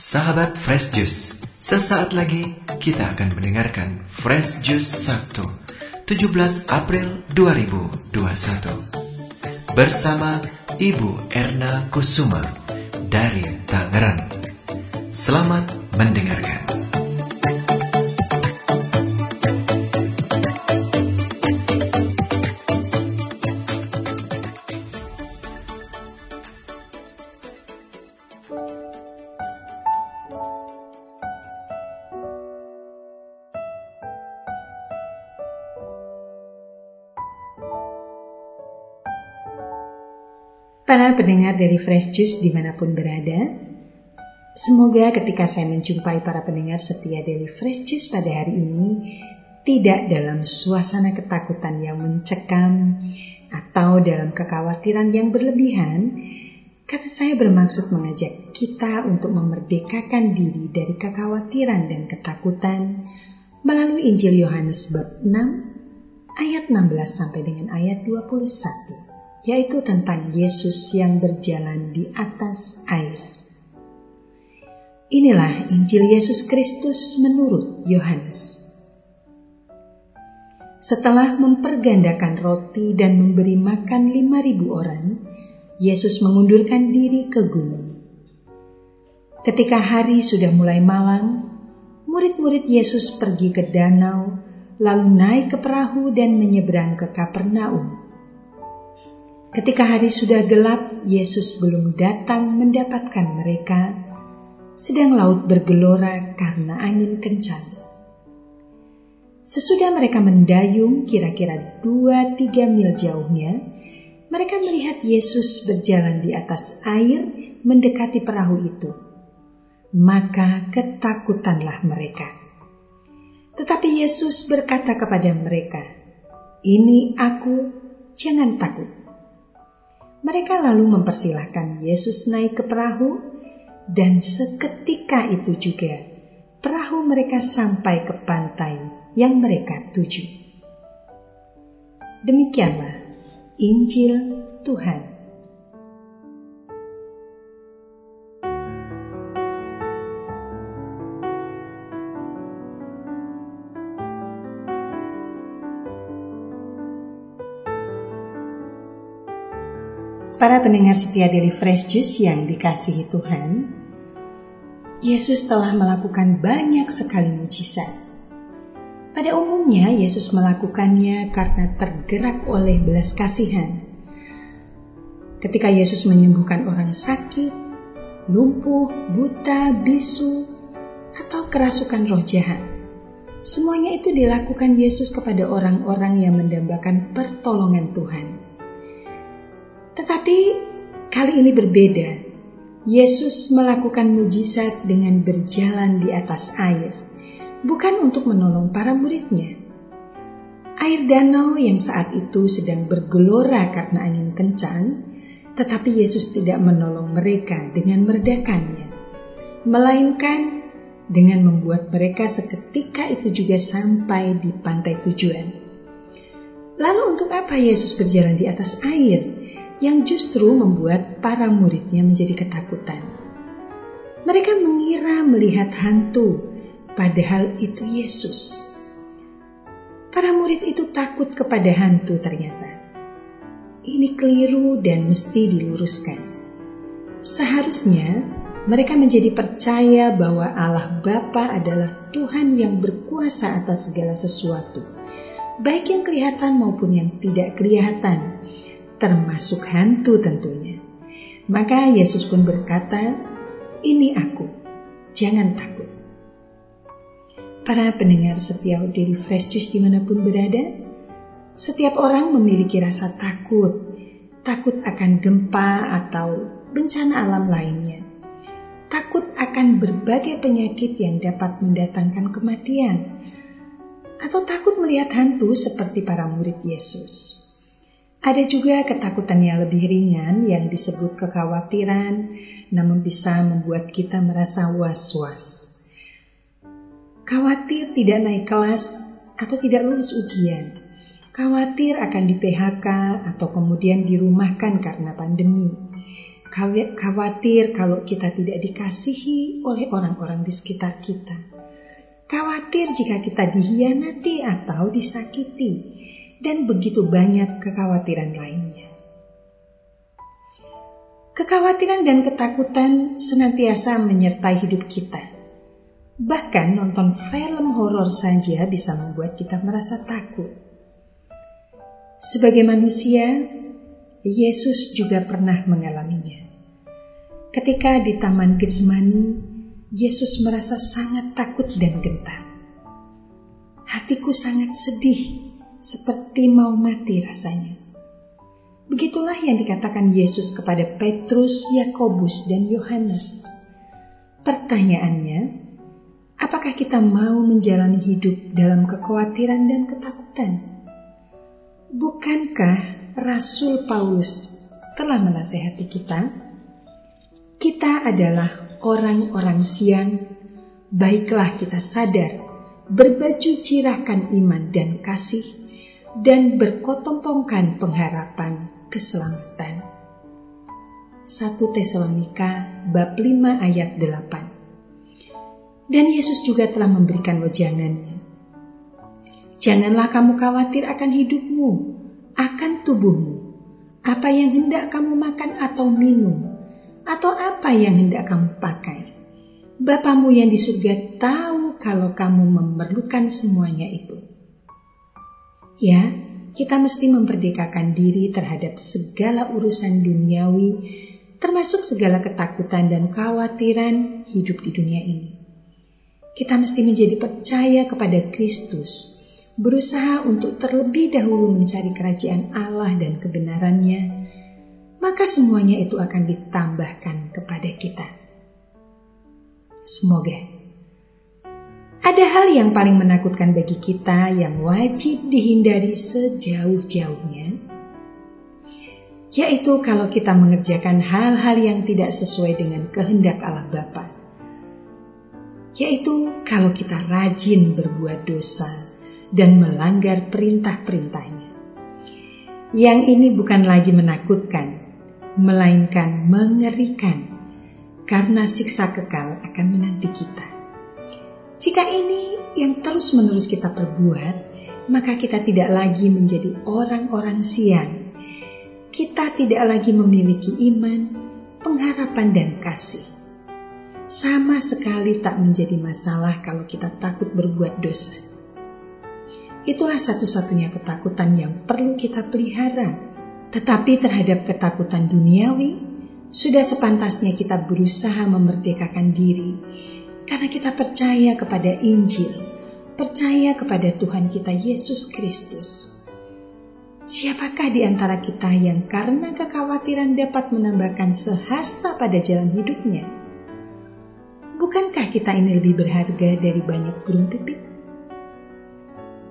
Sahabat Fresh Juice, sesaat lagi kita akan mendengarkan Fresh Juice Sabtu, 17 April 2021. Bersama Ibu Erna Kusuma dari Tangerang. Selamat mendengarkan. Para pendengar dari Fresh Juice di mana pun berada, semoga ketika saya menjumpai para pendengar setia dari Fresh Juice pada hari ini, tidak dalam suasana ketakutan yang mencekam atau dalam kekhawatiran yang berlebihan, karena saya bermaksud mengajak kita untuk memerdekakan diri dari kekhawatiran dan ketakutan melalui Injil Yohanes bab 6 ayat 16 sampai dengan ayat 21 yaitu tentang Yesus yang berjalan di atas air. Inilah Injil Yesus Kristus menurut Yohanes. Setelah mempergandakan roti dan memberi makan lima ribu orang, Yesus mengundurkan diri ke gunung. Ketika hari sudah mulai malam, murid-murid Yesus pergi ke danau, lalu naik ke perahu dan menyeberang ke Kapernaum. Ketika hari sudah gelap, Yesus belum datang mendapatkan mereka, sedang laut bergelora karena angin kencang. Sesudah mereka mendayung kira-kira dua tiga mil jauhnya, mereka melihat Yesus berjalan di atas air mendekati perahu itu. Maka ketakutanlah mereka. Tetapi Yesus berkata kepada mereka, "Ini aku, jangan takut." Mereka lalu mempersilahkan Yesus naik ke perahu, dan seketika itu juga perahu mereka sampai ke pantai yang mereka tuju. Demikianlah Injil Tuhan. Para pendengar setia dari Fresh Juice yang dikasihi Tuhan, Yesus telah melakukan banyak sekali mujizat. Pada umumnya Yesus melakukannya karena tergerak oleh belas kasihan. Ketika Yesus menyembuhkan orang sakit, lumpuh, buta, bisu, atau kerasukan roh jahat. Semuanya itu dilakukan Yesus kepada orang-orang yang mendambakan pertolongan Tuhan. Kali ini berbeda. Yesus melakukan mujizat dengan berjalan di atas air, bukan untuk menolong para muridnya. Air danau yang saat itu sedang bergelora karena angin kencang, tetapi Yesus tidak menolong mereka dengan meredakannya, melainkan dengan membuat mereka seketika itu juga sampai di pantai tujuan. Lalu untuk apa Yesus berjalan di atas air? Yang justru membuat para muridnya menjadi ketakutan. Mereka mengira melihat hantu, padahal itu Yesus. Para murid itu takut kepada hantu ternyata. Ini keliru dan mesti diluruskan. Seharusnya mereka menjadi percaya bahwa Allah Bapa adalah Tuhan yang berkuasa atas segala sesuatu, baik yang kelihatan maupun yang tidak kelihatan, termasuk hantu tentunya. Maka Yesus pun berkata, "Ini aku, jangan takut." Para pendengar setiap dari Fresh Juice di mana pun berada, setiap orang memiliki rasa takut, takut akan gempa atau bencana alam lainnya, takut akan berbagai penyakit yang dapat mendatangkan kematian, atau takut melihat hantu seperti para murid Yesus. Ada juga ketakutan yang lebih ringan yang disebut kekhawatiran, namun bisa membuat kita merasa was-was. Khawatir tidak naik kelas atau tidak lulus ujian. Khawatir akan di PHK atau kemudian dirumahkan karena pandemi. khawatir kalau kita tidak dikasihi oleh orang-orang di sekitar kita. Khawatir jika kita dihianati atau disakiti, dan begitu banyak kekhawatiran lainnya. Kekhawatiran dan ketakutan senantiasa menyertai hidup kita. Bahkan nonton film horor saja bisa membuat kita merasa takut. Sebagai manusia, Yesus juga pernah mengalaminya. Ketika di Taman Getsemani, Yesus merasa sangat takut dan gentar. Hatiku sangat sedih, seperti mau mati rasanya. Begitulah yang dikatakan Yesus kepada Petrus, Yakobus, dan Yohanes. Pertanyaannya, apakah kita mau menjalani hidup dalam kekhawatiran dan ketakutan? Bukankah Rasul Paulus telah menasehati kita, kita adalah orang-orang siang, baiklah kita sadar, berbaju cirahkan iman dan kasih, dan berkotompongkan pengharapan keselamatan. 1 Tesalonika bab 5 ayat 8 Dan Yesus juga telah memberikan wejangannya. Janganlah kamu khawatir akan hidupmu, akan tubuhmu, apa yang hendak kamu makan atau minum, atau apa yang hendak kamu pakai. Bapamu yang di surga tahu kalau kamu memerlukan semuanya itu. Ya, kita mesti memperdekakan diri terhadap segala urusan duniawi, termasuk segala ketakutan dan kekhawatiran hidup di dunia ini. Kita mesti menjadi percaya kepada Kristus berusaha untuk terlebih dahulu mencari kerajaan Allah dan kebenarannya, maka semuanya itu akan ditambahkan kepada kita. Semoga ada hal yang paling menakutkan bagi kita yang wajib dihindari sejauh-jauhnya, yaitu kalau kita mengerjakan hal-hal yang tidak sesuai dengan kehendak Allah Bapa. Yaitu kalau kita rajin berbuat dosa, dan melanggar perintah-perintahnya. Yang ini bukan lagi menakutkan, melainkan mengerikan, karena siksa kekal akan menanti kita. Jika ini yang terus-menerus kita perbuat, maka kita tidak lagi menjadi orang-orang siang. Kita tidak lagi memiliki iman, pengharapan, dan kasih. Sama sekali tak menjadi masalah kalau kita takut berbuat dosa Itulah satu-satunya ketakutan yang perlu kita pelihara. Tetapi terhadap ketakutan duniawi, sudah sepantasnya kita berusaha memerdekakan diri karena kita percaya kepada Injil, percaya kepada Tuhan kita Yesus Kristus. Siapakah di antara kita yang karena kekhawatiran dapat menambahkan sehasta pada jalan hidupnya? Bukankah kita ini lebih berharga dari banyak burung pipit?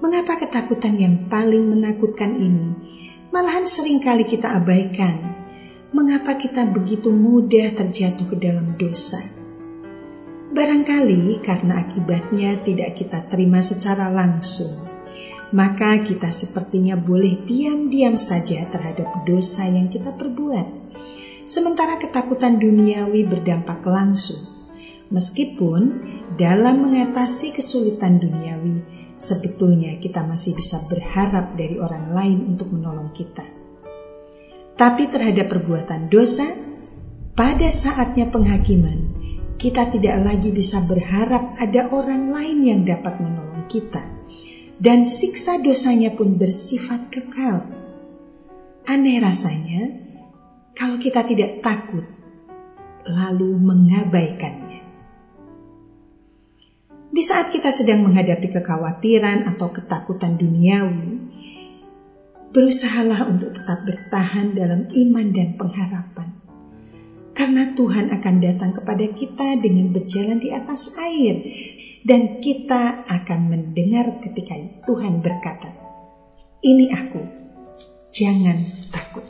Mengapa ketakutan yang paling menakutkan ini malahan sering kali kita abaikan? Mengapa kita begitu mudah terjatuh ke dalam dosa? Barangkali karena akibatnya tidak kita terima secara langsung, maka kita sepertinya boleh diam-diam saja terhadap dosa yang kita perbuat. Sementara ketakutan duniawi berdampak langsung, meskipun dalam mengatasi kesulitan duniawi, sebetulnya kita masih bisa berharap dari orang lain untuk menolong kita. Tapi terhadap perbuatan dosa, pada saatnya penghakiman, kita tidak lagi bisa berharap ada orang lain yang dapat menolong kita. Dan siksa dosanya pun bersifat kekal. Aneh rasanya, kalau kita tidak takut, lalu mengabaikan di saat kita sedang menghadapi kekhawatiran atau ketakutan duniawi, berusahalah untuk tetap bertahan dalam iman dan pengharapan. Karena Tuhan akan datang kepada kita dengan berjalan di atas air dan kita akan mendengar ketika Tuhan berkata, "Ini aku, jangan takut."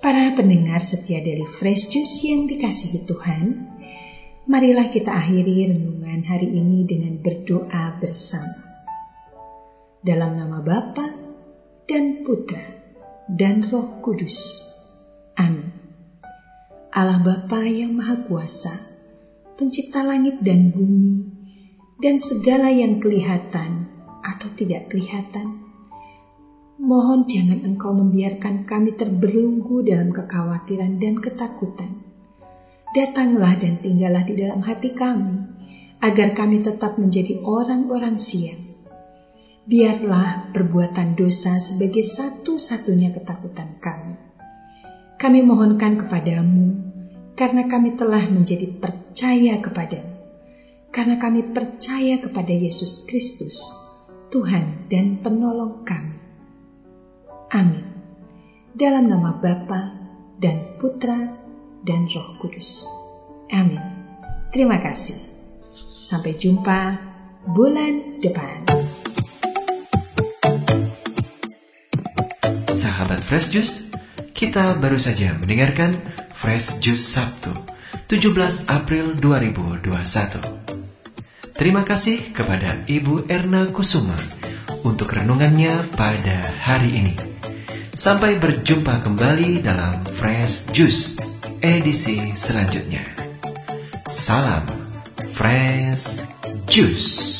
Para pendengar setia dari Fresh Juice yang dikasihi Tuhan, Marilah kita akhiri renungan hari ini dengan berdoa bersama. Dalam nama Bapa dan Putra dan Roh Kudus. Amin. Allah Bapa yang Maha Kuasa, pencipta langit dan bumi, dan segala yang kelihatan atau tidak kelihatan. Mohon jangan engkau membiarkan kami terbelunggu dalam kekhawatiran dan ketakutan. Datanglah dan tinggallah di dalam hati kami, agar kami tetap menjadi orang-orang siang. Biarlah perbuatan dosa sebagai satu-satunya ketakutan kami. Kami mohonkan kepadamu, karena kami telah menjadi percaya kepadamu karena kami percaya kepada Yesus Kristus, Tuhan dan penolong kami. Amin. Dalam nama Bapa dan Putra dan Roh Kudus. Amin. Terima kasih. Sampai jumpa bulan depan. Sahabat Fresh Juice, kita baru saja mendengarkan Fresh Juice Sabtu, 17 April 2021. Terima kasih kepada Ibu Erna Kusuma untuk renungannya pada hari ini. Sampai berjumpa kembali dalam Fresh Juice edisi selanjutnya. Salam Fresh Juice.